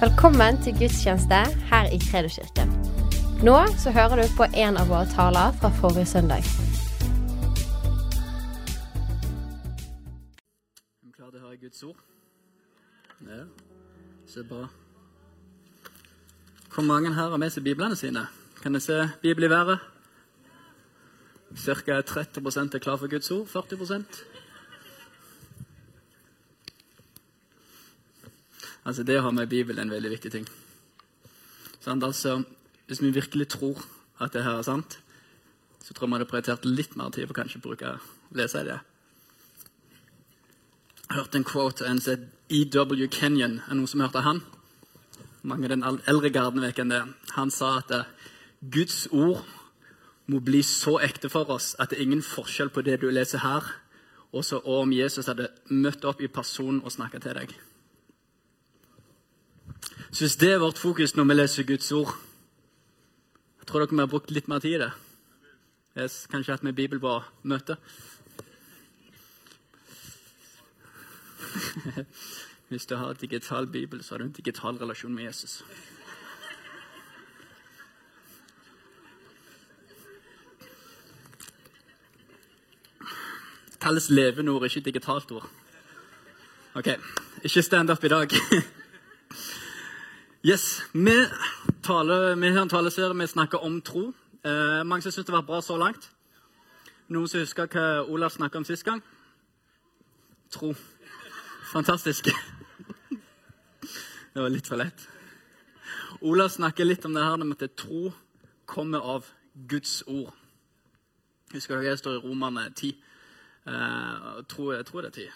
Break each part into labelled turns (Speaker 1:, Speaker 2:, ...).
Speaker 1: Velkommen til gudstjeneste her i Kredoskirken. Nå så hører du på en av våre taler fra forrige søndag.
Speaker 2: Er du klar til å høre Guds ord? Ja, så bra. Hvor mange her har med seg biblene sine? Kan jeg se Bibel i været? Ca. 30% er klar for Guds ord. 40 Altså Det å ha med Bibelen er en veldig viktig ting. Sånn, Altså, Hvis vi virkelig tror at det her er sant, så tror jeg vi hadde prioritert litt mer tid på kanskje å bruke lese det. Jeg hørte en quote en som E.W. Kenyon. Er noen som hørte han? Mange av den eldre garden vet hvem det. Han sa at eh, Guds ord må bli så ekte for oss at det er ingen forskjell på det du leser her, og om Jesus hadde møtt opp i person og snakka til deg. Så hvis det er vårt fokus når vi leser Guds ord Jeg tror dere vi har brukt litt mer tid i det. Yes, kanskje hatt med Bibel på møte. Hvis du har digital bibel, så har du en digital relasjon med Jesus. Det kalles levende ord, ikke digitalt ord. Ok, ikke stand up i dag. Yes, Vi, taler, vi har en taleserie vi snakker om tro. Eh, mange som syns det var bra så langt. Noen som husker hva Olav snakka om sist gang? Tro. Fantastisk. Det var litt for lett. Olav snakker litt om det her med at tro kommer av Guds ord. Husker dere det står i Romerne 10? Eh, tro, jeg tror det er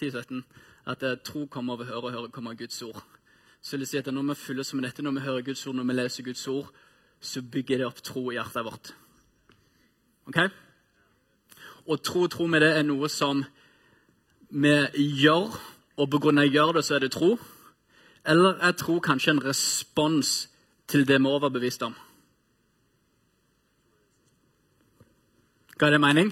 Speaker 2: 10. 10-17. At eh, tro kommer å høre, og høre kommer av Guds ord. Så vil jeg si at Når vi følger som dette, når vi hører Guds ord, når vi leser Guds ord, så bygger det opp tro i hjertet vårt. Ok? Og tro, tro med det er noe som vi gjør, og på grunn av jeg gjør det, så er det tro. Eller er tro kanskje en respons til det vi er overbevist om? Ga det mening?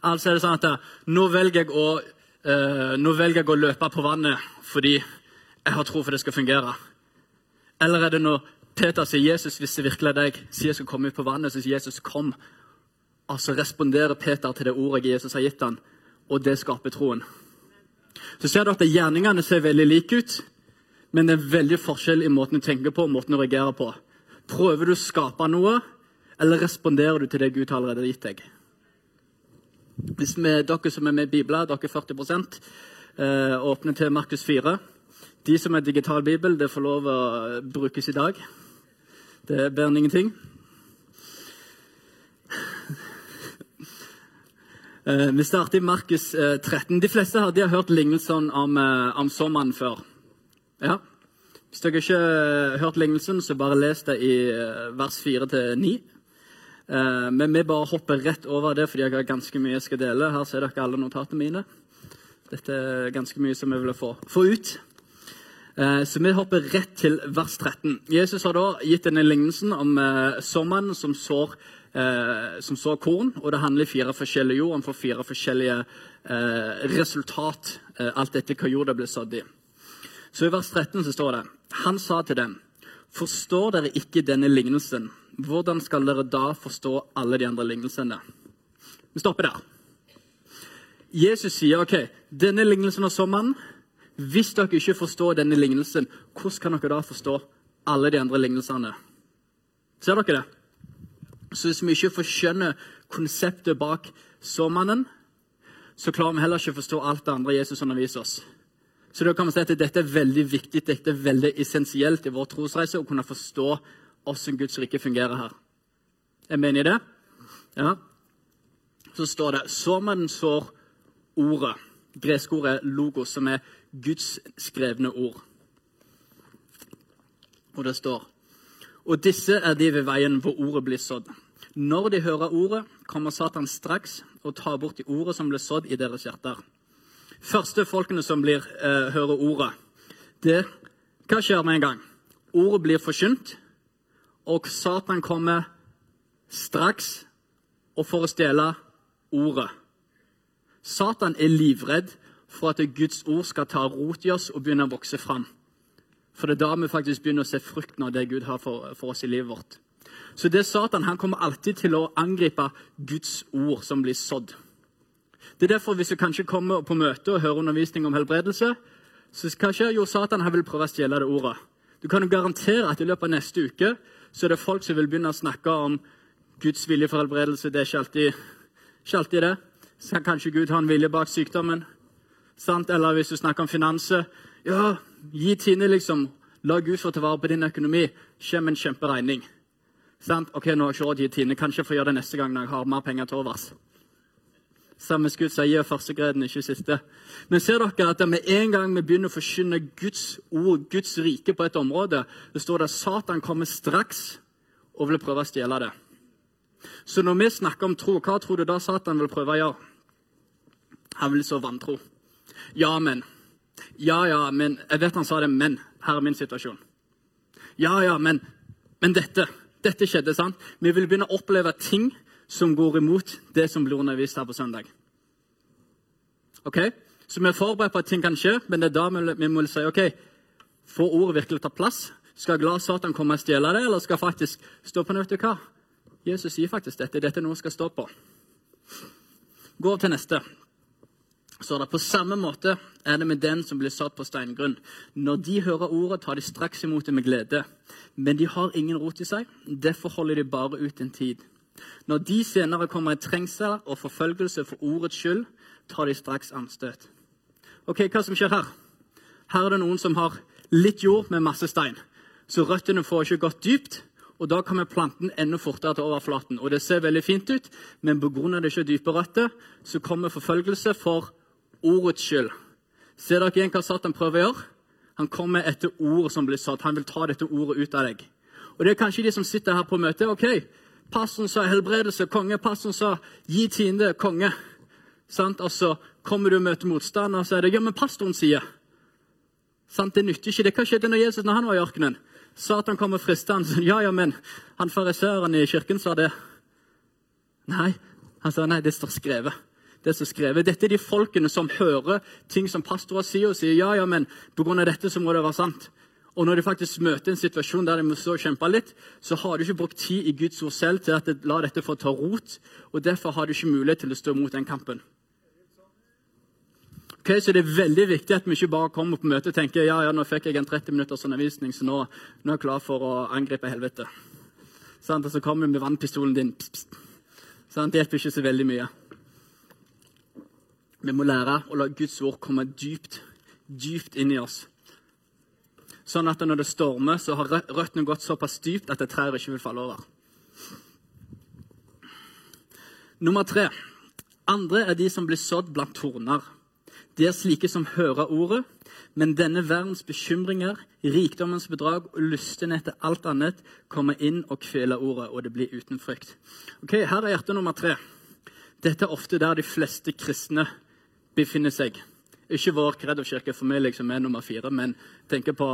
Speaker 2: Altså er det sånn at nå velger jeg å, uh, nå velger jeg å løpe på vannet fordi jeg har tro for det skal fungere. Eller er det når Peter sier Jesus, hvis det virkelig er deg, sier jeg skal komme ut på vannet, så sier Jesus kom. Altså responderer Peter til det ordet Jesus har gitt ham, og det skaper troen. Så ser du at Gjerningene ser veldig like ut, men det er veldig forskjell i måten du tenker på og måten du reagerer på. Prøver du å skape noe, eller responderer du til det Gud allerede har gitt deg? Hvis vi, Dere som er med i Bibelen, dere er 40 eh, åpner til Markus 4. De som er digital bibel, det får lov å brukes i dag. Det ber enn ingenting. Eh, vi starter i Markus 13. Eh, De fleste hadde hørt lignelsen om, eh, om sommeren før. Ja. Hvis dere ikke har hørt lignelsen, så bare les det i vers 4-9. Men vi bare hopper rett over det, fordi jeg har ganske mye jeg skal dele. Her ser dere alle notatene mine. Dette er ganske mye som jeg vil få, få ut. Eh, så vi hopper rett til vers 13. Jesus har da gitt denne lignelsen om sommeren såmannen som sår, eh, som sår korn. og Det handler i fire forskjellige jord. Han får fire forskjellige resultat, alt etter hva jorda ble sådd i. Så I vers 13 så står det Han sa til dem, forstår dere ikke denne lignelsen? Hvordan skal dere da forstå alle de andre lignelsene? Vi stopper der. Jesus sier ok, denne lignelsen av såmannen hvis dere ikke forstår denne lignelsen, hvordan kan dere da forstå alle de andre lignelsene? Ser dere det? Så hvis vi ikke forskjønner konseptet bak såmannen, så klarer vi heller ikke å forstå alt det andre Jesus underviser oss. Så da kan vi si at Dette er veldig viktig, dette er veldig essensielt i vår trosreise å kunne forstå hvordan Guds rike fungerer her. Er enige i det? Ja. Så står det såmannen sår ordet. Greskordet 'logos', som er Guds skrevne ord. Og det står Og disse er de ved veien hvor ordet blir sådd. Når de hører ordet, kommer Satan straks og tar bort de ordet som ble sådd i deres hjerter. Første folkene som blir, eh, hører ordet, det Hva skjer med en gang? Ordet blir forkynt, og Satan kommer straks og for å stjele ordet. Satan er livredd for at Guds ord skal ta rot i oss og begynne å vokse fram. For det er da vi faktisk begynner å se frukten av det Gud har for, for oss i livet vårt. Så det er Satan han kommer alltid til å angripe Guds ord som blir sådd. Det er derfor Hvis du kanskje kommer på møte og hører undervisning om helbredelse, så kanskje jo Satan han vil prøve å stjele det ordet. Du kan jo garantere at i løpet av neste uke så er det folk som vil begynne å snakke om Guds vilje for helbredelse. Det er ikke alltid, ikke alltid det. Så kanskje Gud har en vilje bak sykdommen. Sant? Eller hvis du snakker om finanser Ja, gi Tine, liksom. La Gud få ta vare på din økonomi. Kjem en kjemperegning. Sant? Ok, nå har jeg ikke råd til Tine. Kanskje jeg får gjøre det neste gang når jeg har mer penger til overs. Samme skudd sier gi førstegreden, ikke siste. Men ser dere at med en gang vi begynner å forkynne Guds ord, Guds rike på et område, det står det at Satan kommer straks og vil prøve å stjele det. Så når vi snakker om tro, hva tror du da Satan vil prøve å gjøre? Han vil så vantro. Ja, men. Ja, ja, men. Jeg vet han sa det, men. Her er min situasjon. Ja, ja, men. Men dette. Dette skjedde, sant? Vi vil begynne å oppleve ting som går imot det som blir undervist her på søndag. Ok? Så vi er forberedt på at ting kan skje, men det er da vi må si ok, får ordet virkelig ta plass? Skal glad Satan komme og stjele det, eller skal faktisk stå på nødt hva? Jesus sier faktisk dette. Dette er noe jeg skal stå på. Gå til neste. Så det På samme måte er det med den som blir satt på steingrunn. Når de hører ordet, tar de straks imot det med glede. Men de har ingen rot i seg. Derfor holder de bare ut en tid. Når de senere kommer i trengsel og forfølgelse for ordets skyld, tar de straks anstøt. Ok, Hva som skjer her? Her er det noen som har litt jord med masse stein. Så røttene får ikke gått dypt, og da kommer planten enda fortere til overflaten. Og Det ser veldig fint ut, men pga. det ikke dype røtter, så kommer forfølgelse for ordets skyld. Ser dere igjen hva Satan prøver å gjøre? Han kommer etter ord som blir satt. Han vil ta dette ordet ut av deg. Og Det er kanskje de som sitter her på møtet. ok, Pastoren sa helbredelse, konge. Pastoren sa gi tiende, konge. Sant? Så kommer du og møter motstander, så er det ja, men pastoren sier. Sant? Det nytter ikke. Det Hva skjedde når Jesus når han var i ørkenen? Satan kom og fristet han. Ja, ja, men han fariseeren i kirken sa det. Nei, han sa nei, det står skrevet. Det som skrevet. Dette er de folkene som hører ting som pastorer sier, og sier ja, ja, men pga. dette så må det være sant. Og når de faktisk møter en situasjon der de må stå og kjempe litt, så har de ikke brukt tid i Guds ord selv til at de la dette få ta rot. og Derfor har de ikke mulighet til å stå mot den kampen. Okay, så Det er veldig viktig at vi ikke bare kommer på møte og tenker ja, ja, nå fikk jeg en 30 minutters undervisning, så nå, nå er jeg klar for å angripe helvete. Sånn, og så kommer vi med vannpistolen din. Pst, pst. Sånn, det hjelper ikke så veldig mye. Vi må lære å la Guds ord komme dypt, dypt inn i oss. Sånn at når det stormer, så har røttene gått såpass dypt at det trær ikke vil falle over. Nummer tre. Andre er de som blir sådd blant torner. De er slike som hører ordet, men denne verdens bekymringer, rikdommens bedrag og lysten etter alt annet kommer inn og kveler ordet, og det blir uten frykt. Ok, Her er hjerte nummer tre. Dette er ofte der de fleste kristne befinner seg. Ikke vår kreddokirke for meg liksom er nummer fire, men tenker på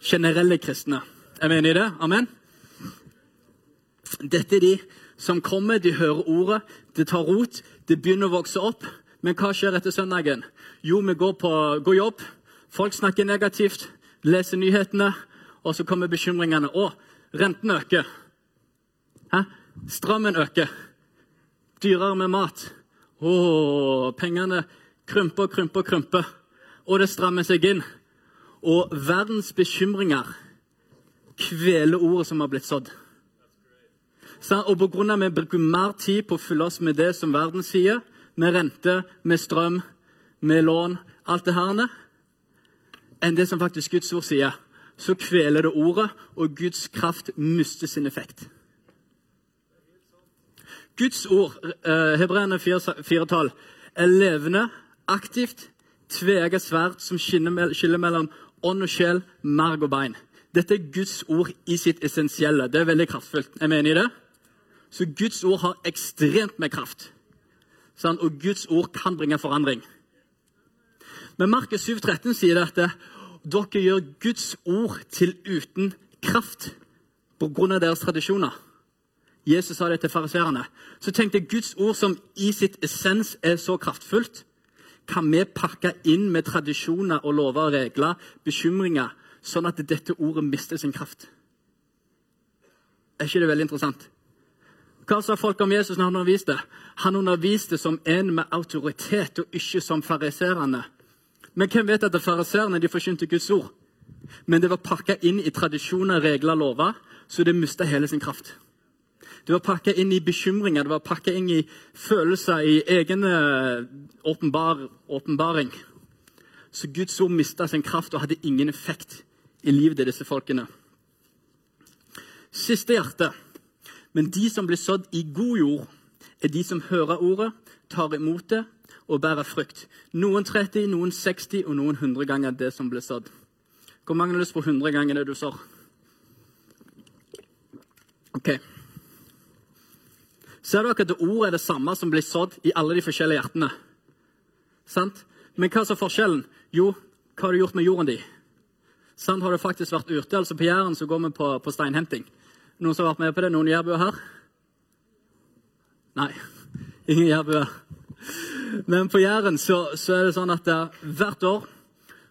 Speaker 2: generelle kristne. Er vi enige i det? Amen? Dette er de som kommer, de hører ordet, det tar rot, det begynner å vokse opp. Men hva skjer etter søndagen? Jo, vi går på går jobb, folk snakker negativt, leser nyhetene, og så kommer bekymringene. Å, renten øker. Hæ? Strømmen øker. Dyrere med mat. Å, pengene krympe og krymper. og det strammer seg inn. Og verdens bekymringer kveler ordet som har blitt sådd. Og pga. vi bruker mer tid på å fylle oss med det som verden sier, med rente, med strøm, med lån, alt det her, enn det som faktisk Guds ord sier, så kveler det ordet, og Guds kraft mister sin effekt. Guds ord, eh, hebreerne 4-tall, er levende aktivt, tveegget sverd som skiller mellom ånd og sjel, marg og bein. Dette er Guds ord i sitt essensielle. Det er veldig kraftfullt. Er vi enig i det? Så Guds ord har ekstremt med kraft. Sånn, og Guds ord kan bringe forandring. Men Markus 7,13 sier at dere gjør Guds ord til uten kraft pga. deres tradisjoner. Jesus sa det til fariseerne. Så tenkte Guds ord som i sitt essens er så kraftfullt, kan vi pakke inn med tradisjoner og lover og regler, bekymringer, sånn at dette ordet mister sin kraft. Er ikke det veldig interessant? Hva sa folk om Jesus når han underviste? Han underviste som en med autoritet, og ikke som fariserene. Men hvem vet at fariserene forkynte Guds ord? Men det var pakka inn i tradisjoner, regler, lover, så det mista hele sin kraft. Det var pakka inn i bekymringer, det var pakka inn i følelser, i egen eh, åpenbar, åpenbaring. Så Guds ord mista sin kraft og hadde ingen effekt i livet til disse folkene. Siste hjerte. Men de som blir sådd i god jord, er de som hører ordet, tar imot det og bærer frukt. Noen 30, noen 60 og noen 100 ganger det som blir sådd. Hvor mange har lyst på 100 ganger det du sår? Ok. Ser dere at ordet er det samme som blir sådd i alle de forskjellige hjertene? Sant? Men hva er forskjellen? Jo, hva har du gjort med jorden din? Sant? Har det faktisk vært ute? Altså På Jæren så går vi på, på steinhenting. Noen som har vært med på det? Noen jærbuer her? Nei, ingen jærbuer. Men på Jæren så, så, er det sånn at der, hvert år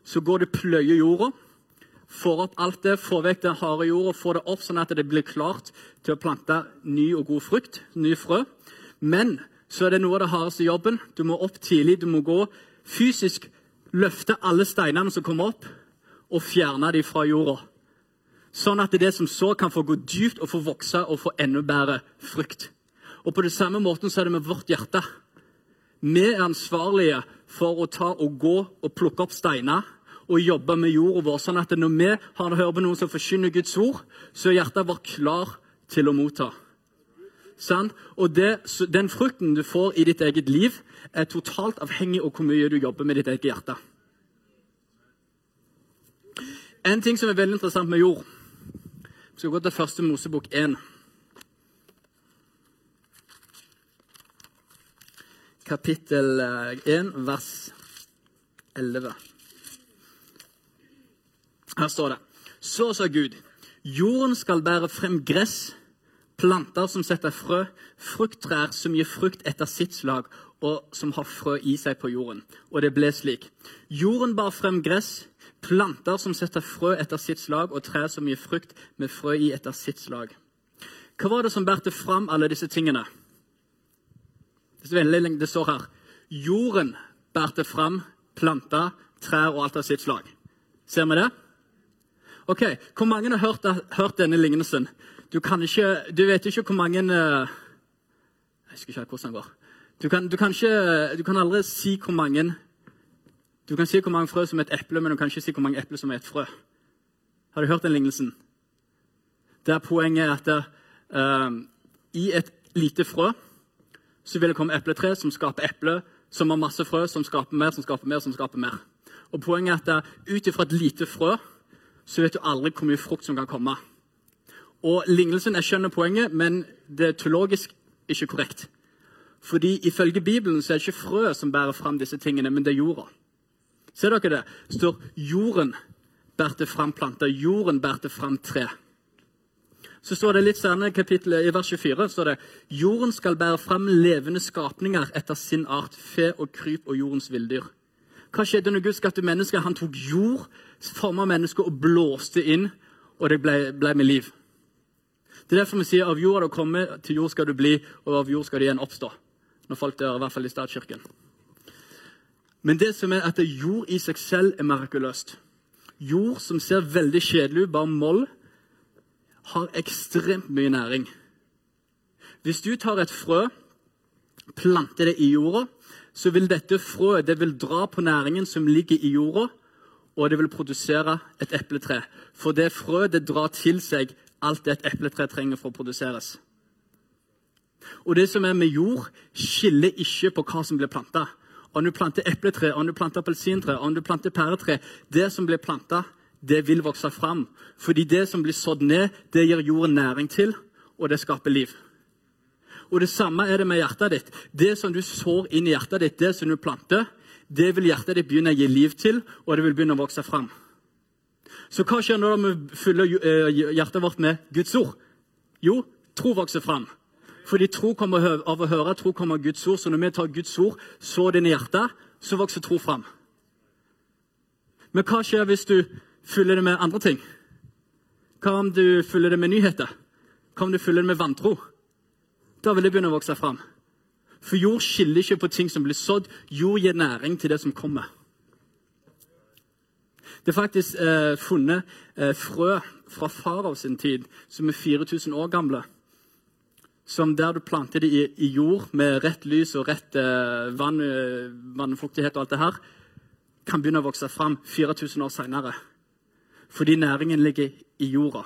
Speaker 2: så går det pløye jorda. Får opp alt det, får vekk den harde jorda, får det opp sånn at det blir klart til å plante ny og god frukt, ny frø. Men så er det noe av det hardeste jobben. Du må opp tidlig, du må gå fysisk, løfte alle steinene som kommer opp, og fjerne dem fra jorda. Sånn at det som så, kan få gå dypt og få vokse og få enda bedre frukt. Og På det samme måten så er det med vårt hjerte. Vi er ansvarlige for å ta og gå og plukke opp steiner og jobbe med jorda vår. Sånn at når vi har hørt på noen som forkynner Guds ord, så er hjertet vårt klar til å motta. Sånn? Og det, Den frukten du får i ditt eget liv, er totalt avhengig av hvor mye du jobber med ditt eget hjerte. En ting som er veldig interessant med jord Vi skal gå til første Mosebok 1. Kapittel 1, eh, vers 11. Her står det Så sa Gud, jorden skal bære frem gress, planter som setter frø, frukttrær som gir frukt etter sitt slag, og som har frø i seg på jorden. Og det ble slik. Jorden bar frem gress, planter som setter frø etter sitt slag, og trær som gir frukt med frø i etter sitt slag. Hva var det som bærte fram alle disse tingene? Det står her jorden bærte fram planter, trær og alt av sitt slag. Ser vi det? Ok, Hvor mange har hørt, hørt denne lignelsen? Du, ikke, du, vet ikke hvor mange uh, Jeg husker ikke hvordan den går. Du kan, du, kan ikke, du kan aldri si hvor mange du kan si hvor mange frø som er et eple, men du kan ikke si hvor mange epler som er et frø. Har du hørt den lignelsen? Der poenget er at uh, i et lite frø så vil det komme epletre som skaper eple, som har masse frø, som skaper mer, som skaper mer, som skaper mer. Og Poenget er at ut ifra et lite frø så vet du aldri hvor mye frukt som kan komme. Og Lignelsen jeg skjønner poenget, men det er teologisk ikke korrekt. Fordi Ifølge Bibelen så er det ikke frø som bærer fram disse tingene, men det er jorda. Ser dere det? Det står jorden bærte fram planter. Jorden bærte fram tre. Så står det litt senere kapittelet i vers 24 står det, jorden skal bære fram levende skapninger etter sin art, fe og kryp og jordens villdyr. Hva skjedde når Gud skapte mennesker? Han tok jord, forma mennesker og blåste inn, og det ble, ble, med liv. Det er derfor vi sier av jord har du kommet, til jord skal du bli, og av jord skal du igjen oppstå. Når folk dør, i hvert fall i statskirken. Men det som er at jord i seg selv er mirakuløst. Jord som ser veldig kjedelig ut, bare moll, har ekstremt mye næring. Hvis du tar et frø, planter det i jorda, så vil dette frøet det vil dra på næringen som ligger i jorda, og det vil produsere et epletre. For det frøet det drar til seg alt det et epletre trenger for å produseres. Og det som er med jord, skiller ikke på hva som blir planta om du planter epletre, om du planter appelsintre, om du planter pæretre Det som blir planta, det vil vokse fram. Fordi det som blir sådd ned, det gir jorden næring til, og det skaper liv. Og Det samme er det med hjertet ditt. Det som du sår inn i hjertet ditt, det som du planter, det vil hjertet ditt begynne å gi liv til, og det vil begynne å vokse fram. Så hva skjer når vi fyller eh, hjertet vårt med Guds ord? Jo, tro vokser fram. Fordi tro kommer av å høre, tro kommer av Guds ord. Så når vi tar Guds ord, så det inn hjertet, så vokser tro fram. Men hva skjer hvis du fyller det med andre ting? Hva om du fyller det med nyheter? Hva om du fyller det med vantro? Da vil det begynne å vokse fram. For jord skiller ikke på ting som blir sådd. Jord gir næring til det som kommer. Det er faktisk eh, funnet eh, frø fra farao sin tid, som er 4000 år gamle. Som der du planter det i, i jord med rett lys og rett eh, vann, eh, vannfuktighet og alt det her, kan begynne å vokse fram 4000 år seinere. Fordi næringen ligger i jorda.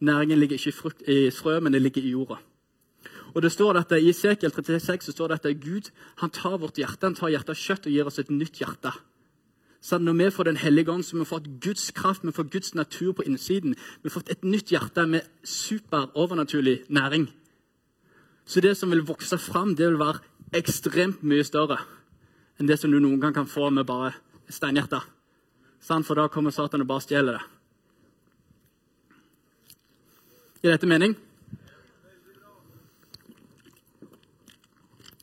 Speaker 2: Næringen ligger ikke i, frukt, i frø, men det ligger i jorda. Og det står dette, I Sekel 36 så står det at Gud han tar vårt hjerte, han tar hjertet av kjøtt og gir oss et nytt hjerte. Så når vi får Den hellige ånd, så vi har fått Guds kraft, vi får Guds natur på innsiden. Vi har fått et nytt hjerte med super overnaturlig næring. Så det som vil vokse fram, det vil være ekstremt mye større enn det som du noen gang kan få med bare steinhjerte. For da kommer Satan og bare stjeler det. Gir dette mening?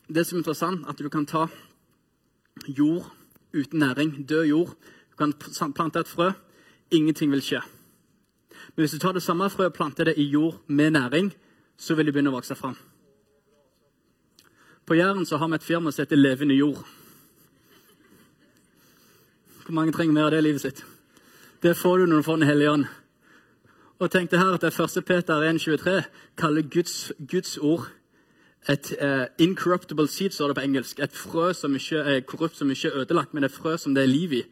Speaker 2: Det som er interessant, at du kan ta jord uten næring, død jord. Du kan plante et frø. Ingenting vil skje. Men hvis du tar det samme frøet og planter det i jord med næring, så vil det begynne å vokse fram. På Jæren så har vi et firma som heter Levende jord. Hvor mange trenger mer av det i livet sitt? Det får du når du får Den hellige ånd. Og tenk det her at det første Peter 1,23 kaller Guds, Guds ord et uh, incorruptible seed, står det på engelsk. Et frø som ikke er korrupt, som ikke er ødelagt, men et frø som det er liv i.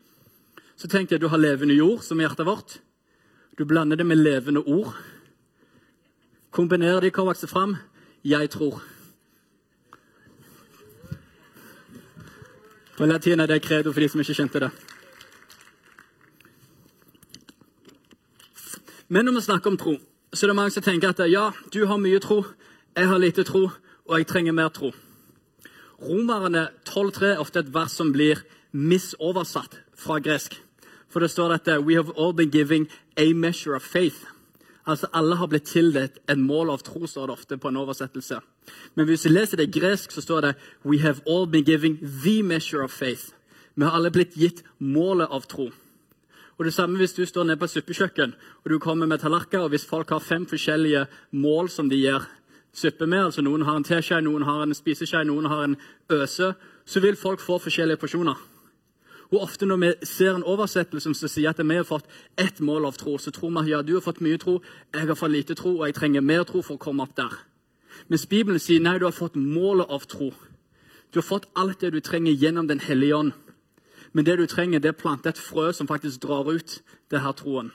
Speaker 2: Så tenkte jeg du har levende jord, som er hjertet vårt. Du blander det med levende ord. Kombinerer de hva vokser fram? Jeg tror. På latin er det credo for de som ikke kjente det. Men når vi snakker om tro, så er det mange som tenker at ja, du har mye tro, jeg har lite tro og jeg trenger mer tro. Romerne 12,3 er ofte et vers som blir misoversatt fra gresk. For det står dette We have all been giving a measure of faith. Altså Alle har blitt tildelt en mål av tro, står det ofte på en oversettelse. Men hvis vi leser det gresk, så står det We have all been giving the measure of faith. Vi har alle blitt gitt målet av tro. Og det samme hvis du står nede på et suppekjøkken og du kommer med tallerkener, og hvis folk har fem forskjellige mål som de gir suppe med. altså Noen har en teskje, noen har en spiseskje, noen har en øse. Så vil folk få forskjellige porsjoner. Og ofte Når vi ser en oversettelse som sier at vi har fått ett mål av tro, så tror vi at ja, du har fått mye tro, jeg har fått lite tro, og jeg trenger mer tro for å komme opp der. Mens Bibelen sier nei, du har fått målet av tro. Du har fått alt det du trenger gjennom Den hellige ånd. Men det du trenger, det er plante et frø som faktisk drar ut det her troen.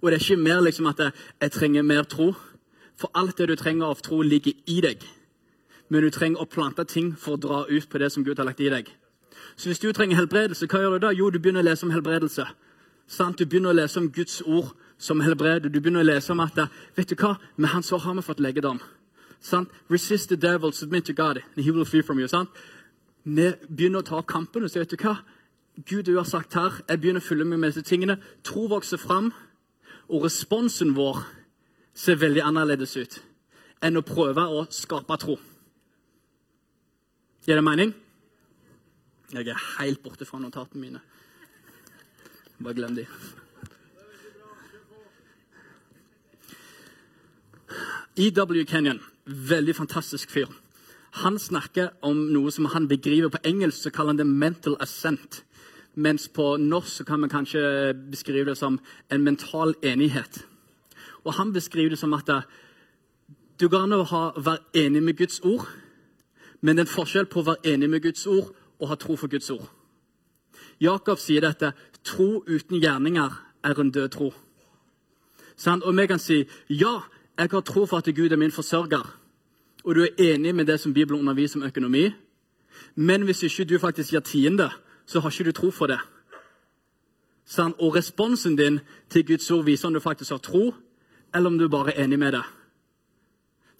Speaker 2: Og det er ikke mer liksom at jeg, jeg trenger mer tro. For alt det du trenger av tro, ligger i deg. Men du trenger å plante ting for å dra ut på det som Gud har lagt i deg. Så hvis du trenger helbredelse, hva gjør du da? Jo, du begynner å lese om helbredelse. Sant? Du begynner å lese om Guds ord som helbreder. Du begynner å lese om at vet du hva? med hans år har vi fått legedom. Sant? Resist the devil, submit to God, and he will flee from you. Sant? Begynner å ta kampen og si vet du hva? Gud, du har sagt her, jeg begynner å følge med med disse tingene. Tro vokser fram, og responsen vår ser veldig annerledes ut enn å prøve å skape tro. Gir det mening? Jeg er helt borte fra notatene mine. Bare glem de. E.W. Kenyon, veldig fantastisk fyr. Han snakker om noe som han begriver på engelsk, så kaller han det 'mental assent'. Mens på norsk kan vi kanskje beskrive det som en mental enighet. Og Han beskriver det som at eh, du går an å ha, være enig med Guds ord, men det er en forskjell på å være enig med Guds ord og ha tro for Guds ord. Jakob sier dette tro uten gjerninger er en død tro. Sånn? Og vi kan si ja, jeg har tro for at Gud er min forsørger, og du er enig med det som Bibelen underviser om økonomi, men hvis ikke du faktisk gir tiende, så har ikke du tro for det. Sånn? Og responsen din til Guds ord viser om du faktisk har tro, eller om du bare er enig med det.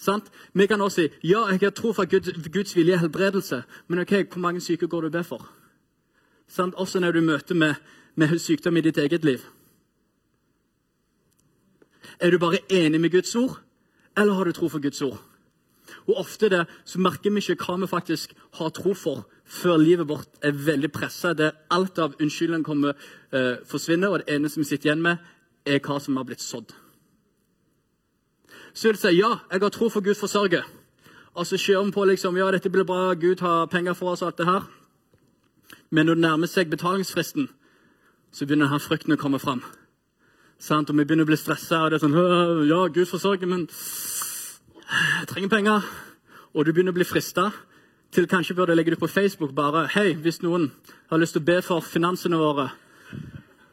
Speaker 2: Sant? Vi kan også si ja, jeg har tro for Guds, Guds vilje er helbredelse, men ok, hvor mange syke går du og ber for? Sant? Også når du møter med, med sykdom i ditt eget liv. Er du bare enig med Guds ord, eller har du tro for Guds ord? Og Ofte det, så merker vi ikke hva vi faktisk har tro for, før livet vårt er veldig pressa, alt av unnskyldninger kommer eh, forsvinner, og det eneste vi sitter igjen med, er hva som har blitt sådd. Så vil du si ja, jeg har tro for Gud forsørger. Og så kjører vi på liksom, ja, dette blir bra, Gud har penger for oss og alt det her. Men når det nærmer seg betalingsfristen, så begynner denne frykten å komme fram. Sant? Og vi begynner å bli stressa. Og det er sånn Ja, Gud forsørger, men jeg trenger penger. Og du begynner å bli frista til kanskje burde legge det på Facebook bare Hei, hvis noen har lyst til å be for finansene våre,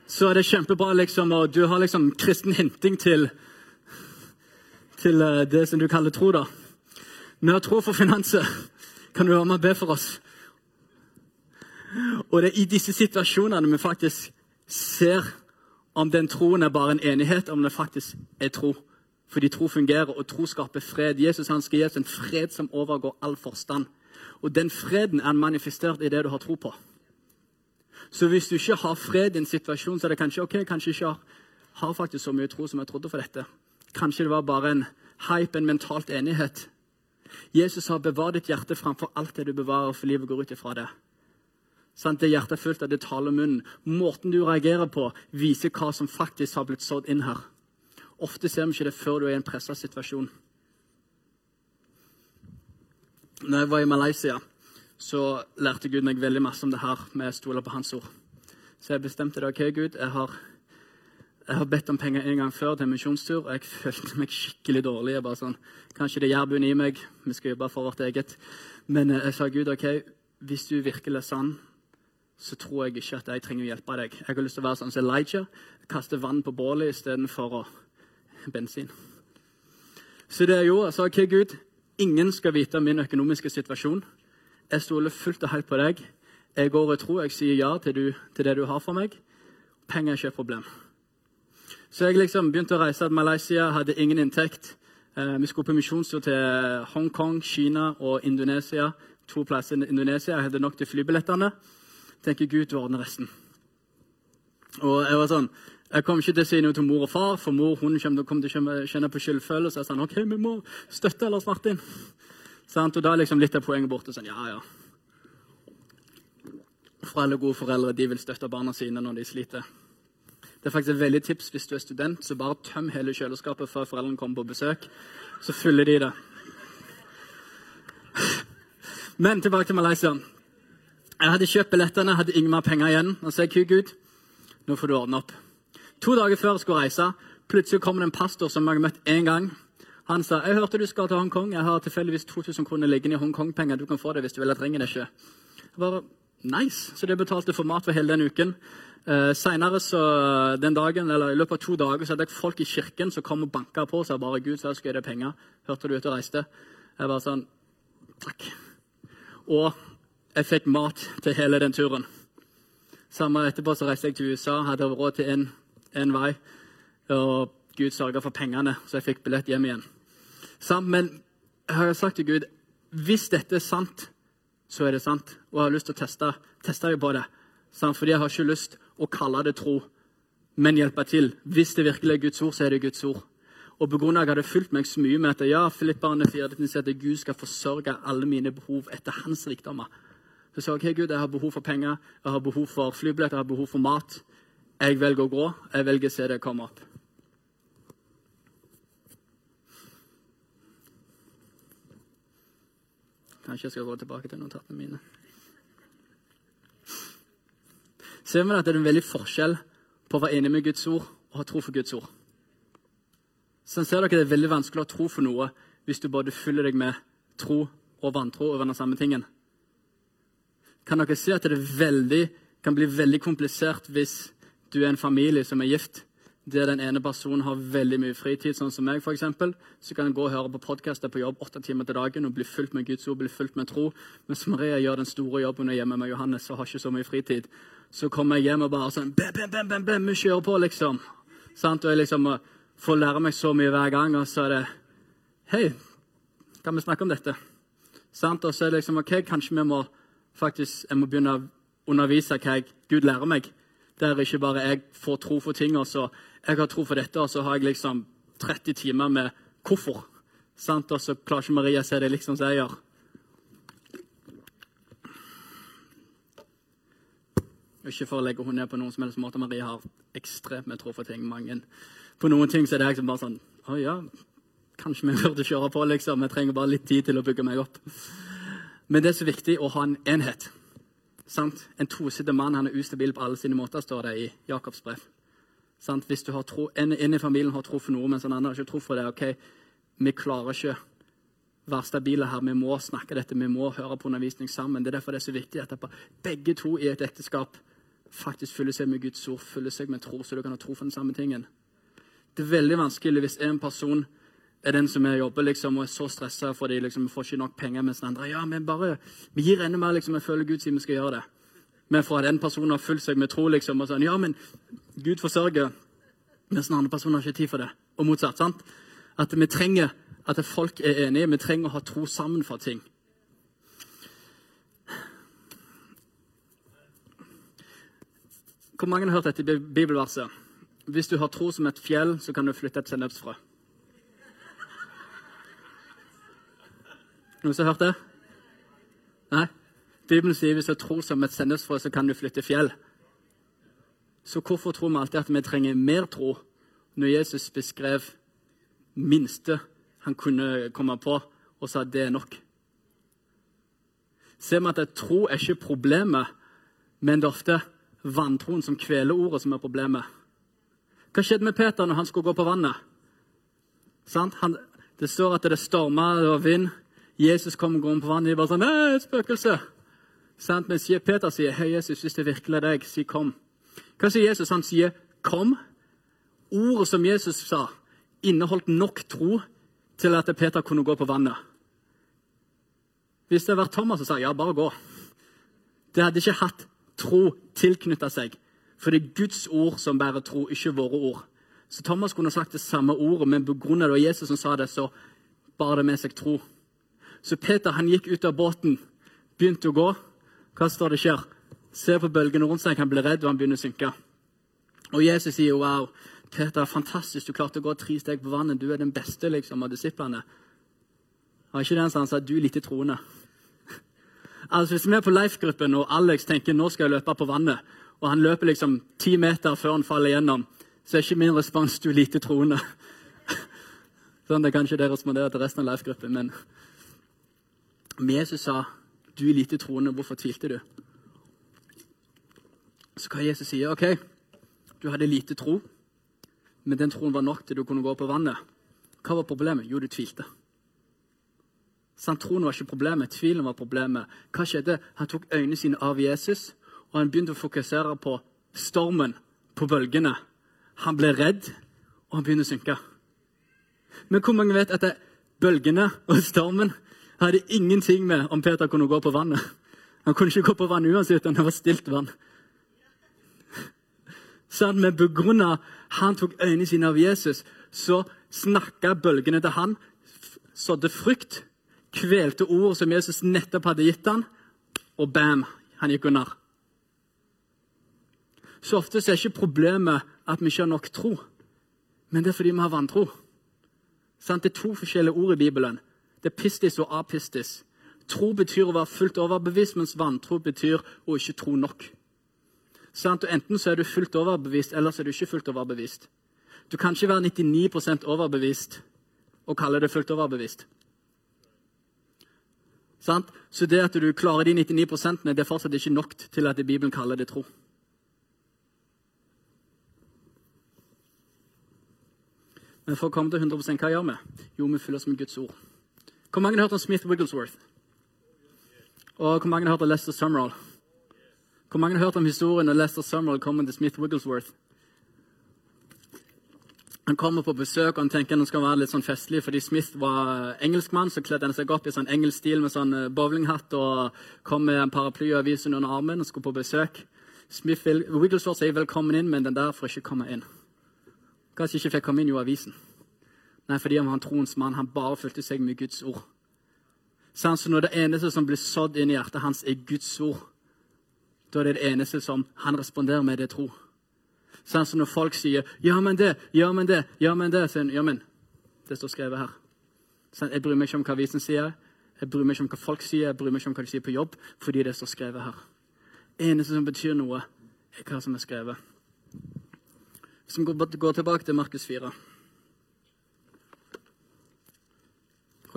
Speaker 2: så er det kjempebra, liksom, og du har liksom kristen hinting til, til uh, det som du kaller tro, da. Vi har tro for finanser. Kan du være med og be for oss? Og det er i disse situasjonene vi faktisk ser om den troen er bare en enighet, om det faktisk er tro. Fordi tro fungerer, og tro skaper fred. Jesus han skal gi oss en fred som overgår all forstand. Og den freden er manifestert i det du har tro på. Så hvis du ikke har fred i en situasjon, så er det kanskje ok, kanskje ikke har, har faktisk så mye tro som jeg trodde for dette. Kanskje det var bare en hype, en mentalt enighet. Jesus har bevart ditt hjerte framfor alt det du bevarer, for livet går ut ifra det. Sant? Det hjertet er fullt av, det taler munnen. Måten du reagerer på, viser hva som faktisk har blitt sådd inn her. Ofte ser vi ikke det før du er i en pressa situasjon. Når jeg var i Malaysia, så lærte Gud meg veldig masse om det her med å stole på Hans ord. Så jeg bestemte det. ok, Gud, jeg har, jeg har bedt om penger en gang før til en misjonstur, og jeg følte meg skikkelig dårlig. Jeg bare sånn, Kanskje det er jærbuen i meg, vi skal jobbe for vårt eget. Men jeg sa Gud, ok, hvis du virkelig er sann, så tror jeg ikke at jeg trenger å hjelpe deg. Jeg har lyst til å være sånn som Elijah, kaste vann på bålet istedenfor bensin. Så det jeg gjorde, jeg sa ok, Gud, ingen skal vite min økonomiske situasjon. Jeg stoler fullt og helt på deg. Jeg går i tro. Jeg sier ja til, du, til, det du har for meg. Penger er ikke et problem. Så jeg liksom begynte å reise til Malaysia, hadde ingen inntekt. Eh, vi skulle på misjonstur til Hongkong, Kina og Indonesia. To plasser i Indonesia. Jeg hadde nok til flybillettene. Tenker Gud, ordner resten. Og jeg var sånn, jeg kom ikke til å si noe til mor og far, for mor hun kom til å kjenne på skyldfølelse. Jeg sa ok, vi må støtte Lars Martin. Sånn, Og da er liksom litt av poenget borte. Sånn, ja, ja. Foreldre, gode foreldre de vil støtte barna sine når de sliter. Det er faktisk et veldig tips hvis du er student, så bare tøm hele kjøleskapet før foreldrene kommer på besøk. Så fyller de det. Men tilbake til Malaysia. Jeg hadde kjøpt billettene, hadde ingen mer penger igjen. Og så er jeg Gud, nå får du ordne opp. To dager før jeg skulle reise, plutselig kom det en pastor som jeg har møtt én gang. Han sa jeg hørte du skal til Hongkong. Jeg har tilfeldigvis 2000 kroner liggende i Hongkong-penger. Du kan få det hvis du vil. Jeg trenger det ikke. Jeg bare, nice. Så det betalte for mat for hele den uken. Uh, Senere så, den dagen, eller I løpet av to dager så hadde jeg folk i kirken som kom og banka på og sa bare Gud, så skal jeg deg penger. Hørte du ute og reiste? Jeg bare sånn Takk. Og jeg fikk mat til hele den turen. Samme etterpå så reiste jeg til USA, hadde råd til én vei. Og Gud sørga for pengene, så jeg fikk billett hjem igjen. Men jeg har sagt til Gud hvis dette er sant, så er det sant. Og jeg har lyst til å teste, teste på det. Fordi jeg har ikke lyst å kalle det tro, men hjelpe til. Hvis det virkelig er Guds ord, så er det Guds ord. Og på grunn av at jeg hadde fulgt meg så mye med at ja, Filipperne 4 sier at Gud skal forsørge alle mine behov etter hans rikdommer. Så sa jeg ok, Gud, jeg har behov for penger, jeg har behov for flybillett, jeg har behov for mat. Jeg velger å gå. Jeg velger å se det komme opp. Kanskje jeg skal gå tilbake til notatene mine. Ser vi at det er en veldig forskjell på å være enig med Guds ord og ha tro for Guds ord. Så ser dere at Det er veldig vanskelig å ha tro for noe hvis du både fyller deg med tro og vantro over den samme tingen. Kan dere si at det veldig, kan bli veldig komplisert hvis du er en familie som er gift, der den ene personen har veldig mye fritid, sånn som meg, for eksempel, så kan en gå og høre på podkaster på jobb åtte timer til dagen og bli fulgt med Guds ord, bli fulgt med tro. Mens Maria gjør den store jobben hjemme med Johannes og har ikke så mye fritid. Så kommer jeg hjem og bare sånn bam, bam, bam, bam, bam, vi kjører på, liksom. Sant? Og jeg liksom får lære meg så mye hver gang, og så er det Hei, kan vi snakke om dette? Sant? Og så er det liksom OK, kanskje vi må faktisk jeg må begynne å undervise hva jeg, Gud lærer meg. Der ikke bare jeg får tro for ting, og så jeg har tro for dette, og så har jeg liksom 30 timer med hvorfor. Sant? Og så klarer ikke Maria å se det liksom som jeg gjør. Ikke for å legge henne ned på noen som helst måte. Maria har ekstremt med tro for ting. Mange. På noen ting så er det jeg som bare sånn Å ja, kanskje vi burde kjøre på, liksom. Jeg trenger bare litt tid til å bygge meg opp. Men det er så viktig å ha en enhet. Sant? En trosete mann han er ustabil på alle sine måter, står det i Jakobs brev. Sant? Hvis tro, en, en, i familien har tro for noe, mens en annen har ikke tro for det. ok, Vi klarer ikke være stabile her. Vi må snakke dette, vi må høre på undervisning sammen. Det er derfor det er så viktig at begge to i et ekteskap faktisk fyller seg med Guds ord, fyller seg med tro, så du kan ha tro for den samme tingen. Det er veldig vanskelig hvis en person er den som jobber liksom, og er så stressa fordi liksom, vi får ikke nok penger, mens den andre ja, men bare, vi gir enda mer. liksom, Jeg føler Gud sier vi skal gjøre det. Men fra at en person har fulgt seg med tro liksom, og sånn, ja, men Gud forsørger, mens den andre personen har ikke tid for det. Og motsatt. sant? At vi trenger at folk er enige. Vi trenger å ha tro sammen for ting. Hvor mange har hørt dette bibelverset? Hvis du har tro som et fjell, så kan du flytte et sennepsfrø. Noen som har hørt det? Nei? Bibelen sier hvis du tror som et sennepsfrø, så kan du flytte fjell. Så hvorfor tror vi alltid at vi trenger mer tro når Jesus beskrev minste han kunne komme på, og sa at det er nok? Ser vi at tro er ikke problemet, men det er ofte vantroen som kveler ordet, som er problemet. Hva skjedde med Peter når han skulle gå på vannet? Han, det står at det storma, var vind. Jesus kom gående på vannet. De bare sånn 'Et spøkelse!' Sant? Mens Peter sier, 'Hei, Jesus, hvis det virkelig er deg, si kom'. Hva sier Jesus? Han sier 'kom'. Ordet som Jesus sa, inneholdt nok tro til at Peter kunne gå på vannet. Hvis det hadde vært Thomas som sa 'ja, bare gå', det hadde ikke hatt tro tilknytta seg. For det er Guds ord som bærer tro, ikke våre ord. Så Thomas kunne sagt det samme ordet, men pga. det Jesus som sa det, så bar det med seg tro. Så Peter han gikk ut av båten, begynte å gå. Hva står det skjer? Ser på bølgene rundt seg, han blir redd, og han begynner å synke. Og Jesus sier wow, Peter, fantastisk, du klarte å gå tre steg på vannet. Du er den beste liksom, av disiplene. Var ikke den han sa du er lite troende? Altså, Hvis vi er på Leif-gruppen og Alex tenker nå skal jeg løpe på vannet, og han løper liksom ti meter før han faller gjennom, så er ikke min respons du er lite troende. Sånn, Det er kanskje det respondere til resten av Leif-gruppen, men Jesus sa du er lite troende, hvorfor tvilte du? Så hva Jesus sier, ok, du hadde lite tro, men den troen var nok til du kunne gå på vannet. Hva var problemet? Jo, du tvilte. Sant, Troen var ikke problemet, tvilen var problemet. Hva skjedde? Han tok øynene sine av Jesus, og han begynte å fokusere på stormen, på bølgene. Han ble redd, og han begynte å synke. Men hvor mange vet at det, bølgene og stormen hadde ingenting med om Peter kunne gå på vannet. Han kunne ikke gå på vann uansett om det var stilt vann. Sånn, men begrunna han tok øynene sine av Jesus, så snakka bølgene til han, sådde frykt, kvelte ord som Jesus nettopp hadde gitt han, og bam, han gikk under. Så ofte er ikke problemet at vi ikke har nok tro, men det er fordi vi har vantro. Det er to forskjellige ord i Bibelen. Det er pistis og apistis. Tro betyr å være fullt overbevist, mens vantro betyr å ikke tro nok. Sånn, enten så er du fullt overbevist, eller så er du ikke fullt overbevist. Du kan ikke være 99% overbevist og kalle det fullt overbevist. Sånn? Så det at du klarer de 99% det er fortsatt ikke nok til at Bibelen kaller det tro. Men for å komme til 100% hva gjør vi? Jo, vi fyller oss med Guds ord. Hvor mange har hørt om Smith Wigglesworth? Og hvor mange har hørt om Lester Summerall? Hvor mange har hørt om historien når Lester Summerall kommer til Smith Wigglesworth? Han kommer på besøk og han tenker han skal være litt sånn festlig, fordi Smith var engelskmann. Så kledde han seg opp i sånn engelsk stil med sånn eh, bowlinghatt og kom med en paraply og avis under armen og skulle på besøk. Smith Wigglesworth sier 'velkommen inn', men den der får ikke komme inn. Kanskje ikke fikk komme inn, jo avisen. Nei, fordi han var en troens mann. Han bare fulgte seg med Guds ord. Så når det eneste som blir sådd inn i hjertet hans, er Guds ord, da er det det eneste som han responderer med, det er tro. Så når folk sier 'ja, men det', 'ja, men det', 'ja, men det', så han ja, men det står skrevet her. Så jeg bryr meg ikke om hva avisen sier, jeg bryr meg ikke om hva folk sier, jeg bryr meg ikke om hva de sier på jobb, fordi det står skrevet her. eneste som betyr noe, er hva som er skrevet. Hvis vi går tilbake til Markus 4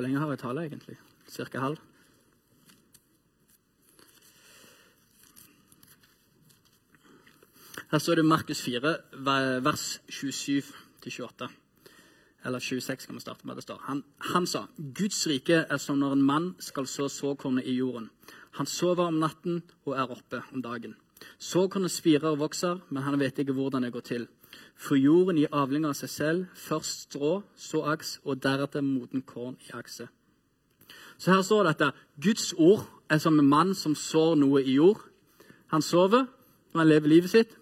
Speaker 2: Hvor lenge har jeg tale, egentlig? Cirka halv? Her står det Markus 4, vers 27-28. Eller 26 kan vi starte med. det står. Han, han, sa Guds rike er som når en mann skal så såkornet i jorden. Han sover om natten og er oppe om dagen. Såkornet spirer og vokser, men han vet ikke hvordan det går til. For jorden gir avling av seg selv, først strå, så aks, og deretter moden korn i akse. Så her står det at Guds ord er som en mann som sår noe i jord. Han sover når han lever livet sitt,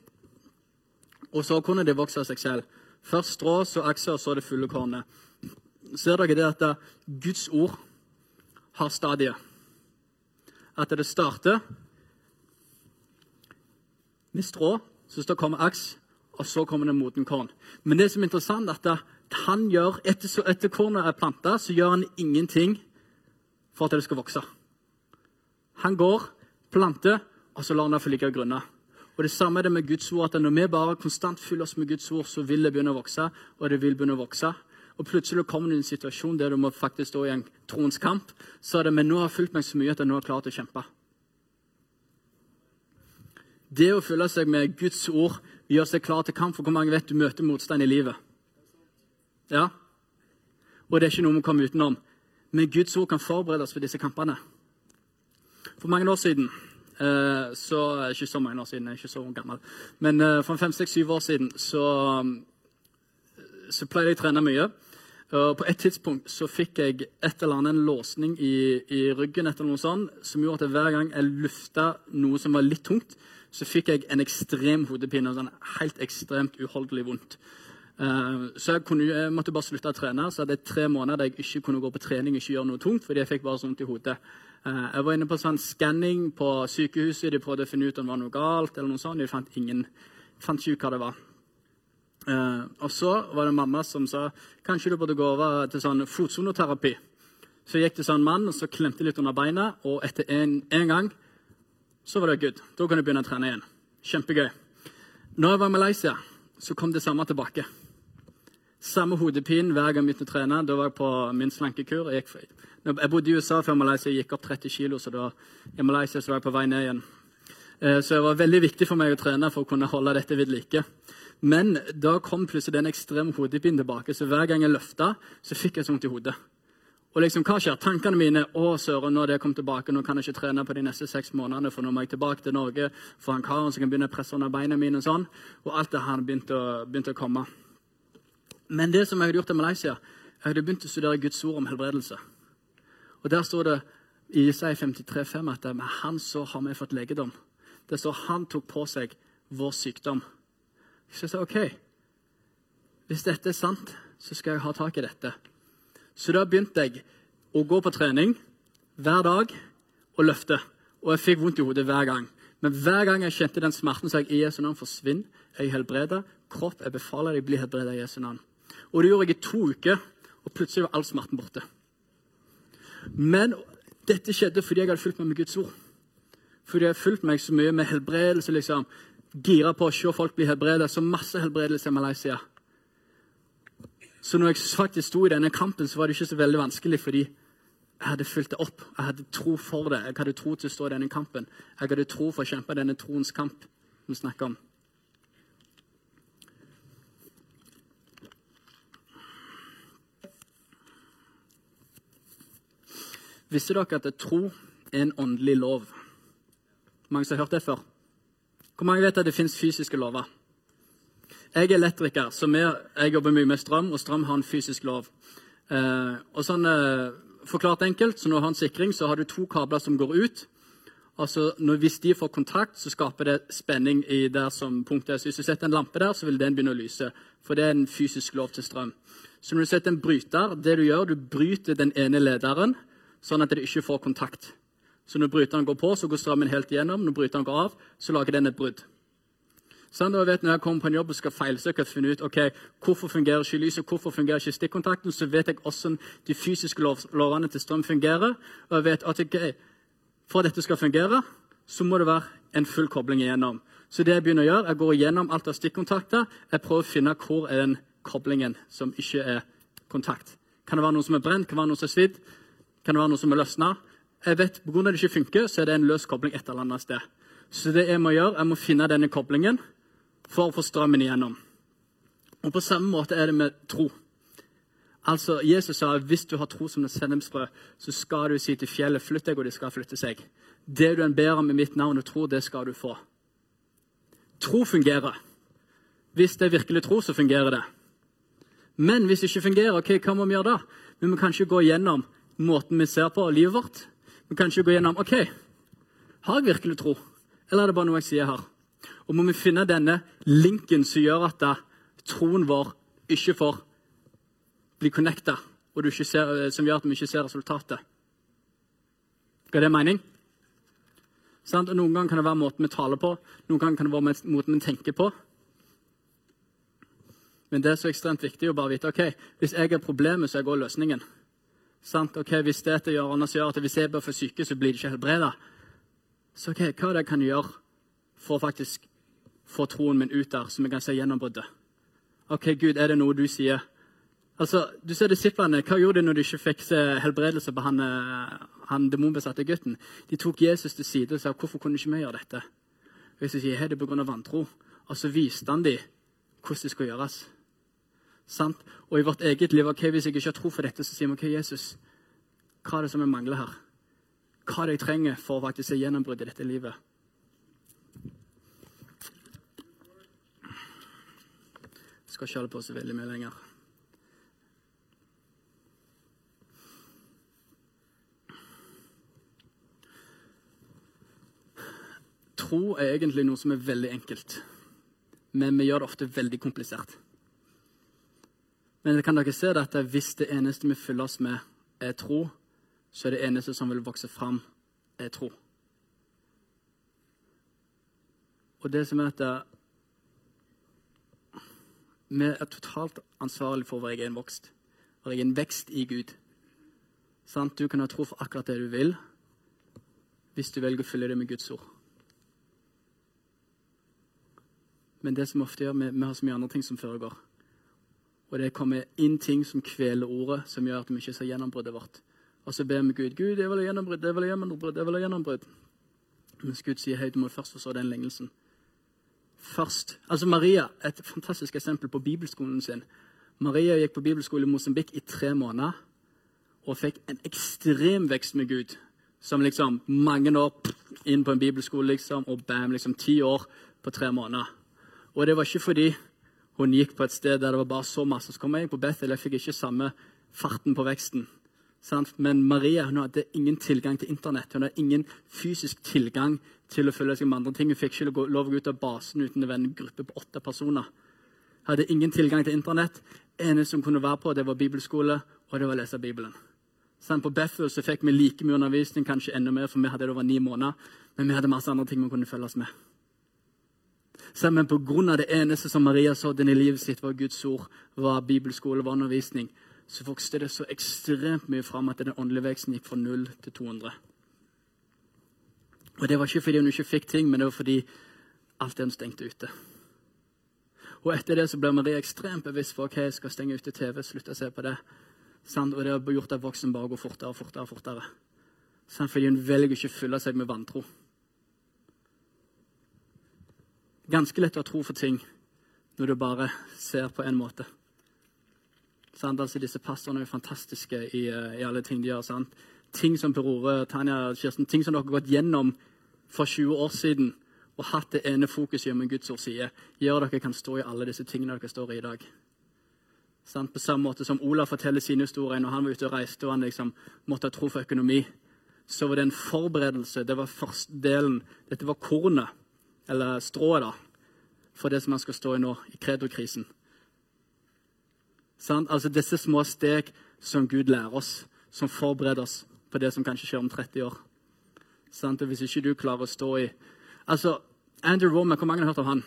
Speaker 2: og så kunne det vokse av seg selv. Først strå, så akser, og så det fulle kornet. Ser dere det at Guds ord har stadier? At det starter med strå, så kommer aks, og så kommer det moden korn. Men det som er interessant, er at han gjør, etter, etter kornet er planta, så gjør han ingenting for at det skal vokse. Han går, planter, og så lar han det få ligge grunna. Og Det samme er det med Guds ord. at Når vi bare konstant fyller oss med Guds ord, så vil det begynne å vokse. Og det vil begynne å vokse. Og plutselig kommer du i en situasjon der du må faktisk stå i en troens kamp. Så er det, men nå har jeg fulgt meg så mye at jeg nå har klart å kjempe. Det å fylle seg med Guds ord gjør seg klar til kamp. For hvor mange vet du møter motstand i livet? Ja? Og det er ikke noe vi kommer utenom. Men Guds ord kan forberede oss for disse kampene. For mange år siden Eh, så Ikke så mange år siden, jeg er ikke så gammel. Men uh, for fem, seks, syv år siden så, så pleide jeg å trene mye. Og på et tidspunkt så fikk jeg et eller annet en låsning i, i ryggen etter noe sånt, som gjorde at hver gang jeg lufta noe som var litt tungt, så fikk jeg en ekstrem hodepine. Sånn helt ekstremt uholdelig vondt. Uh, så jeg, kunne, jeg, måtte bare slutte å trene. Så hadde jeg tre måneder der jeg ikke kunne gå på trening ikke gjøre noe tungt, fordi jeg fikk bare så vondt i hodet. Eh, jeg var inne på sånn skanning på sykehuset. De prøvde å finne ut om det var noe galt. eller noe sånt. De fant, ingen, fant ikke ut hva det var. Uh, og så var det mamma som sa kanskje du burde gå over til sånn fotsoneterapi. Så gikk det sånn mann og så klemte litt under beina, og etter en, en gang så var det good. Da kan du begynne å trene igjen. Kjempegøy. Når jeg var i Malaysia, så kom det samme tilbake. Samme hodepine hver gang jeg begynte å trene. Da var jeg på min slankekur. Jeg, jeg bodde i USA før Malaysia gikk opp 30 kilo, så da i Malaysia var jeg på vei ned igjen. Eh, så det var veldig viktig for meg å trene for å kunne holde dette ved like. Men da kom plutselig den ekstreme hodepinen tilbake, så hver gang jeg løfta, så fikk jeg så vondt i hodet. Og liksom, hva skjer? Tankene mine å søren, nå er det kommet tilbake, nå kan jeg ikke trene på de neste seks månedene, for nå må jeg tilbake til Norge for han karen som kan begynne å presse under beina mine. Og sånn, og alt det her begynte å, begynte å komme. Men det som jeg hadde gjort i Malaysia, jeg hadde begynt å studere Guds ord om helbredelse. Og Der står det i Isai 53,5 at med han så har vi fått legedom. Det står han tok på seg vår sykdom. Så jeg sa OK, hvis dette er sant, så skal jeg ha tak i dette. Så da begynte jeg å gå på trening hver dag og løfte. Og jeg fikk vondt i hodet hver gang. Men hver gang jeg kjente den smerten, sa jeg i Jesu navn forsvinn. Jeg er helbreda. Kropp, jeg befaler deg, bli helbreda i Jesu navn. Og det gjorde jeg i to uker, og plutselig var all smerten borte. Men dette skjedde fordi jeg hadde fulgt meg med Guds ord. Fordi jeg hadde fulgt meg så mye med helbredelse. liksom. Gira på å se folk bli helbredet. Så masse helbredelse i Malaysia. Så når jeg faktisk sto i denne kampen, så var det ikke så veldig vanskelig, fordi jeg hadde fulgt det opp. Jeg hadde tro for det. Jeg hadde tro til å stå i denne kampen. Jeg hadde tro for å kjempe denne troens kamp vi snakker om. Visste dere at tro er en åndelig lov? Mange som har hørt det før? Hvor mange vet at det fins fysiske lover? Jeg er elektriker, så jeg, jeg jobber mye med strøm, og strøm har en fysisk lov. Eh, og sånn, eh, Forklart enkelt, så når du har en sikring, så har du to kabler som går ut. Altså, når, Hvis de får kontakt, så skaper det spenning i der som punktet er. Så Hvis du setter en lampe der, så vil den begynne å lyse. For det er en fysisk lov til strøm. Så når du setter en bryter, det du gjør, du bryter den ene lederen sånn at det ikke får kontakt. Så når bryteren går på, så går strømmen helt igjennom. Når bryteren går av, så lager den et brudd. Sånn, da vet Når jeg kommer på en jobb og skal feilsøke og finne ut ok, hvorfor fungerer ikke lyset, hvorfor fungerer ikke stikkontakten, så vet jeg hvordan de fysiske lov, lovene til strøm fungerer. Og jeg vet at okay, For at dette skal fungere, så må det være en full kobling igjennom. Så det jeg begynner å gjøre, jeg går igjennom alt av stikkontakter. Jeg prøver å finne hvor er den koblingen som ikke er kontakt. Kan det være noe som er brent? Kan det være noe som er svidd? Kan det være noe som er løsna? Jeg vet Pga. det ikke funker, så er det en løs kobling et eller annet sted. Så det jeg må gjøre, jeg må finne denne koblingen for å få strømmen igjennom. Og På samme måte er det med tro. Altså, Jesus sa hvis du har tro som et sennepsbrød, så skal du si til fjellet 'flytt deg', og det skal flytte seg. Det du en ber om i mitt navn og tror, det skal du få. Tro fungerer. Hvis det er virkelig tro, så fungerer det. Men hvis det ikke fungerer, ok, hva må vi gjøre da? Men vi kan ikke gå gjennom måten vi ser på livet vårt. Vi kan ikke gå gjennom ok, har jeg virkelig tro, eller er det bare noe jeg sier her? Og må vi finne denne linken som gjør at troen vår ikke får bli connecta, ser, som gjør at vi ikke ser resultatet. Ga det mening? Og Noen ganger kan det være måten vi taler på, noen ganger kan det være måten vi tenker på. Men det er så ekstremt viktig å bare vite ok, hvis jeg er problemet, så er jeg også løsningen. Sant? Ok, Hvis det er gjør, annars gjør at hvis jeg bør få syke, så blir det ikke helbreda. Så ok, hva er det jeg kan gjøre for å faktisk få troen min ut der, så vi kan se gjennombruddet? Ok, Gud, er det noe du sier? Altså, Du ser disiplene. Hva gjorde de når de ikke fikk se helbredelse på han, eh, han demonbesatte gutten? De tok Jesus til side og sa hvorfor kunne ikke vi gjøre dette? Og Jesus sier er det pga. vantro. Og så viste han dem hvordan det skulle gjøres. Sant? Og i vårt eget liv ok, Hvis jeg ikke har tro for dette, så sier vi ok, Jesus, hva er det som jeg mangler her? Hva er det jeg trenger for å faktisk se gjennombrudd i dette livet? Skal holde på så veldig mye lenger. Tro er egentlig noe som er veldig enkelt, men vi gjør det ofte veldig komplisert. Men kan dere se at hvis det eneste vi fyller oss med, er tro, så er det eneste som vil vokse fram, er tro. Og det som er at vi er totalt ansvarlig for vår egen vokst, vår egen vekst i Gud. Sant? Du kan ha tro for akkurat det du vil, hvis du velger å følge det med Guds ord. Men det som ofte gjør, vi, vi har så mye andre ting som foregår. Og det kommer inn ting som kveler ordet, som gjør at vi ikke ser gjennombruddet vårt. Og så ber vi Gud Gud, det vil ha gjennombrudd, det vil ha gjennombrudd, det vil ha gjennombrudd. Mens Gud sier hei, du må først forstå den lignelsen. Først. Altså Maria, et fantastisk eksempel på bibelskolen sin. Maria gikk på bibelskole i Mosambik i tre måneder og fikk en ekstrem vekst med Gud. Som liksom mange år inn på en bibelskole, liksom, og bam, liksom ti år på tre måneder. Og det var ikke fordi hun gikk på et sted der det var bare så masse. Så kom jeg på Bethel, jeg fikk ikke samme farten på veksten. Men Maria hun hadde ingen tilgang til Internett. Hun hadde ingen fysisk tilgang til å følge seg med andre ting. Hun fikk ikke lov å gå ut av basen uten å være en gruppe på åtte personer. Hun hadde ingen tilgang til Internett. eneste hun kunne være på, det var bibelskole, og det var å lese Bibelen. På Bethel så fikk vi like mye undervisning, kanskje enda mer, for vi hadde det over ni måneder. Men vi hadde masse andre ting vi kunne følge oss med. Så, men pga. det eneste som Maria så den i livet sitt, var Guds ord, var bibelskole, var undervisning, så vokste det så ekstremt mye fram at den åndelige veksten gikk fra 0 til 200. Og Det var ikke fordi hun ikke fikk ting, men det var fordi alt det hun stengte ute. Og Etter det så ble Marie ekstremt bevisst på ok, jeg skal stenge ute TV, slutte å se på det. Og det har gjort at voksen bare går fortere og fortere. og fortere. Fordi hun velger ikke å fylle seg med vantro ganske lett å ha tro for ting når du bare ser på en måte. Sant? Altså, disse pastorene er fantastiske i, uh, i, alle ting de gjør. Sant? Ting som Per Ore, Tanja, Kirsten, ting som dere har gått gjennom for 20 år siden og hatt det ene fokuset med Guds ord sier, gjør dere kan stå i alle disse tingene dere står i i dag. Sant? På samme måte som Olav forteller sine historier når han var ute og reiste og han liksom måtte ha tro for økonomi, så var det en forberedelse. Det var første delen. Dette var kornet eller strået, da, for det som man skal stå i nå, i kredokrisen. Sånn? Altså disse små steg som Gud lærer oss, som forbereder oss på det som kanskje skjer om 30 år. Sant? Og hvis ikke du klarer å stå i Altså, Andrew Womack, hvor mange har hørt om han?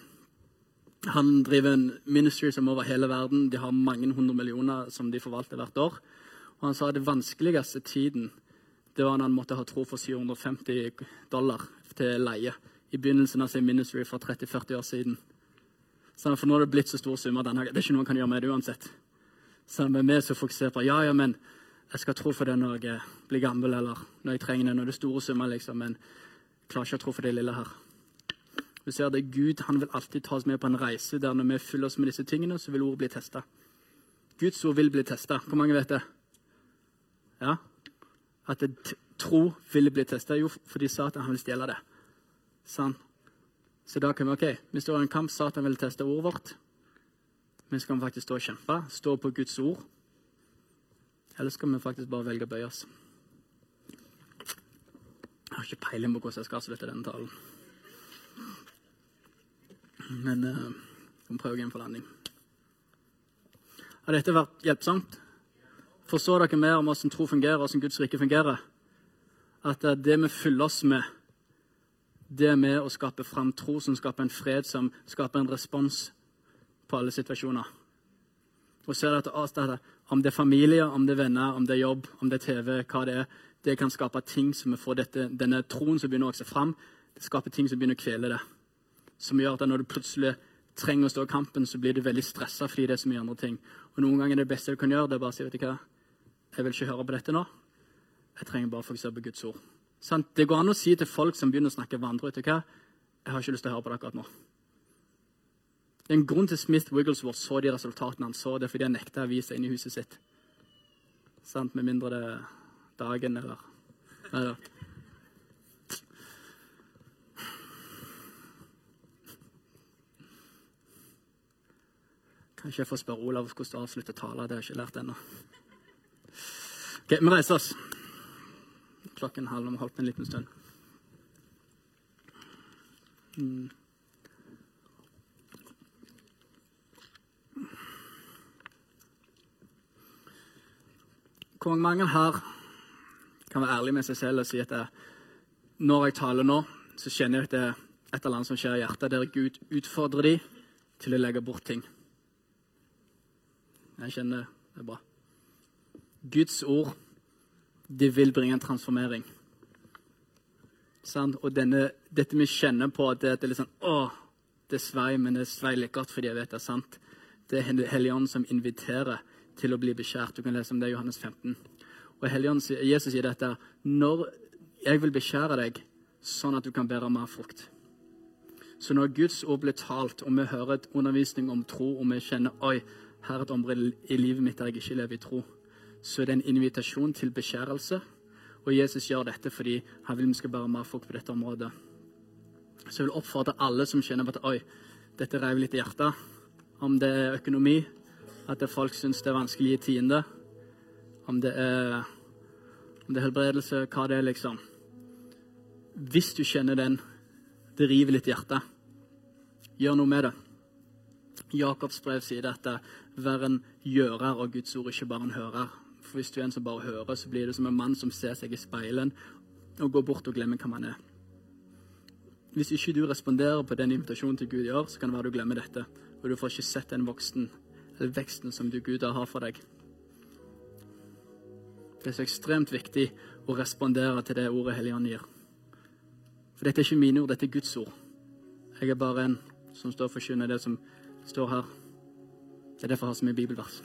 Speaker 2: Han driver en ministry som over hele verden. De har mange hundre millioner som de forvalter hvert år. Og Han sa at det vanskeligste tiden det var når han måtte ha tro for 750 dollar til leie i begynnelsen av sin ministry for 30-40 år siden. Så for nå har det blitt så stor sum at det er ikke noe han kan gjøre med det uansett. Sånn, med meg, som fokuserer på ja, ja, men jeg skal tro for det når jeg blir gammel, eller når jeg trenger det, når det er store summer, liksom, men jeg klarer ikke å tro for det lille her. Du ser det Gud han vil alltid ta oss med på en reise der når vi fyller oss med disse tingene, så vil ordet bli testa. Guds ord vil bli testa. Hvor mange vet det? Ja? At det, tro vil bli testa? Jo, fordi Satan han vil stjele det. Sånn. Så da kan vi ok, vi står i en kamp. Satan vil teste ordet vårt. Men skal vi faktisk stå og kjempe, stå på Guds ord? Eller skal vi faktisk bare velge å bøye oss? Jeg har ikke peiling på hvordan jeg skal avslutte denne talen. Men uh, vi må prøve igjen for landing. Har dette vært hjelpsomt? Forstår dere mer om hvordan tro fungerer, og hvordan Guds rike fungerer? At det vi fyller oss med, det er med å skape fram tro som skaper en fred, som skaper en respons på alle situasjoner. Og er det at Om det er familie, om det er venner, om det er jobb, om det er TV, hva det er, det kan skape ting som får dette, denne troen som begynner å vokse fram. Det skaper ting som begynner å kvele det. Som gjør at når du plutselig trenger å stå i kampen, så blir du veldig stressa fordi det er så mye andre ting. Og Noen ganger det beste du kan gjøre, det er bare å si vet du hva, jeg vil ikke høre på dette nå. Jeg trenger bare å fokusere på Guds ord. Sånn, det går an å si til folk som begynner å snakke vandre, vet du hva, jeg har ikke lyst til å høre på det akkurat nå. Det er en grunn til Smith Wigglesworth så de resultatene han så. Det er fordi han nekta å vise inn i huset sitt. Sant? Med mindre det er dagen eller Nei da. Kanskje jeg får spørre Olav hvordan du avslutter tala. Det har jeg ikke lært ennå. Ok, Vi reiser oss. Klokken halv, om holdt en liten stund. Mm. Hvor mange her kan være ærlig med seg selv og si at når jeg taler nå, så kjenner jeg at det er et eller annet som skjer i hjertet, der Gud utfordrer dem til å legge bort ting. Jeg kjenner det er bra. Guds ord, det vil bringe en transformering. Sånn? Og denne, dette vi kjenner på, det, det er litt sånn Å, det svei, men det svei litt godt fordi jeg vet det er sant. Det er Helligånden som inviterer til å bli beskjært. Du kan lese om det i Johannes 15. Og Helligånden, Jesus sier dette når jeg vil beskjære deg sånn at du kan bære mer frukt. Så når Guds ord blir talt, og vi hører et undervisning om tro, og vi kjenner oi, her er et område i livet mitt der jeg ikke lever i tro, så er det en invitasjon til beskjærelse. Og Jesus gjør dette fordi han vil vi skal bære mer frukt på dette området. Så jeg vil oppfordre alle som kjenner på at oi, dette reiv litt i hjertet. Om det er økonomi, at folk syns det er vanskelig i tiende. Om det er, om det er helbredelse, hva det er, liksom. Hvis du kjenner den, det river litt hjertet, gjør noe med det. Jakobs brev sier dette vær en gjører av Guds ord, ikke bare en hører. For Hvis du er en som bare hører, så blir det som en mann som ser seg i speilet og går bort og glemmer hvem han er. Hvis ikke du responderer på den invitasjonen til Gud gjør, så kan det være du glemmer dette. Og du får ikke sett en voksen, eller veksten som du Gud har for deg. Det er så ekstremt viktig å respondere til det ordet Helligånd gir. For dette er ikke mine ord, dette er Guds ord. Jeg er bare en som står og forkynner det som står her. Det er derfor jeg har så mye bibelvers.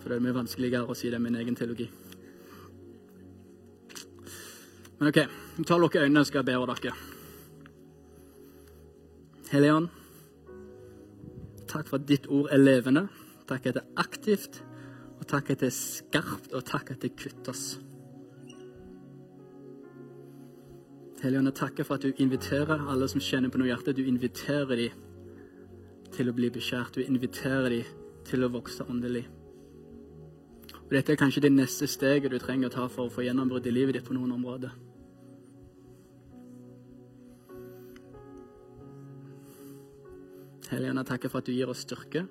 Speaker 2: For det er mye vanskeligere å si det med min egen teologi. Men OK, ta lukke øynene, skal jeg be over dere. Helligånd, takk for at ditt ord er levende. Takk at det er aktivt, og takk at det er skarpt, og takk at det kutter oss. Hellige Ånd, jeg takker for at du inviterer alle som kjenner på noe hjerte. Du inviterer dem til å bli beskjært. Du inviterer dem til å vokse åndelig. Og Dette er kanskje det neste steget du trenger å ta for å få gjennombrudd i livet ditt på noen områder. Helligånd, jeg takker for at du gir oss styrke.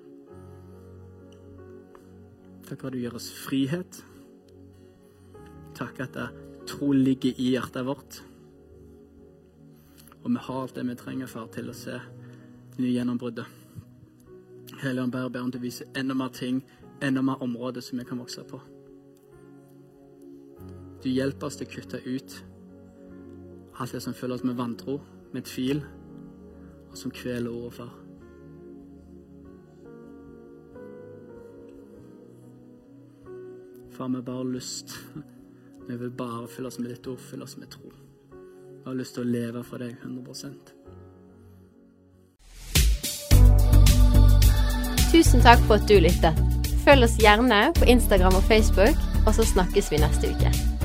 Speaker 2: Takk for at du gir oss frihet. Takk at tro ligger i hjertet vårt. Og vi har alt det vi trenger for til å se det nye gjennombruddet. Helligånd, bare ber om du viser vise enda mer ting, enda mer områder som vi kan vokse på. Du hjelper oss til å kutte ut alt det som føler oss med vantro, med tvil, og som kveler ordet, far. Far, vi har bare lyst Vi vil bare fylle oss med ditt ord, fylle oss med tro. Vi har lyst til å leve for deg 100%
Speaker 1: Tusen takk for at du lyttet. Følg oss gjerne på Instagram og Facebook, og så snakkes vi neste uke.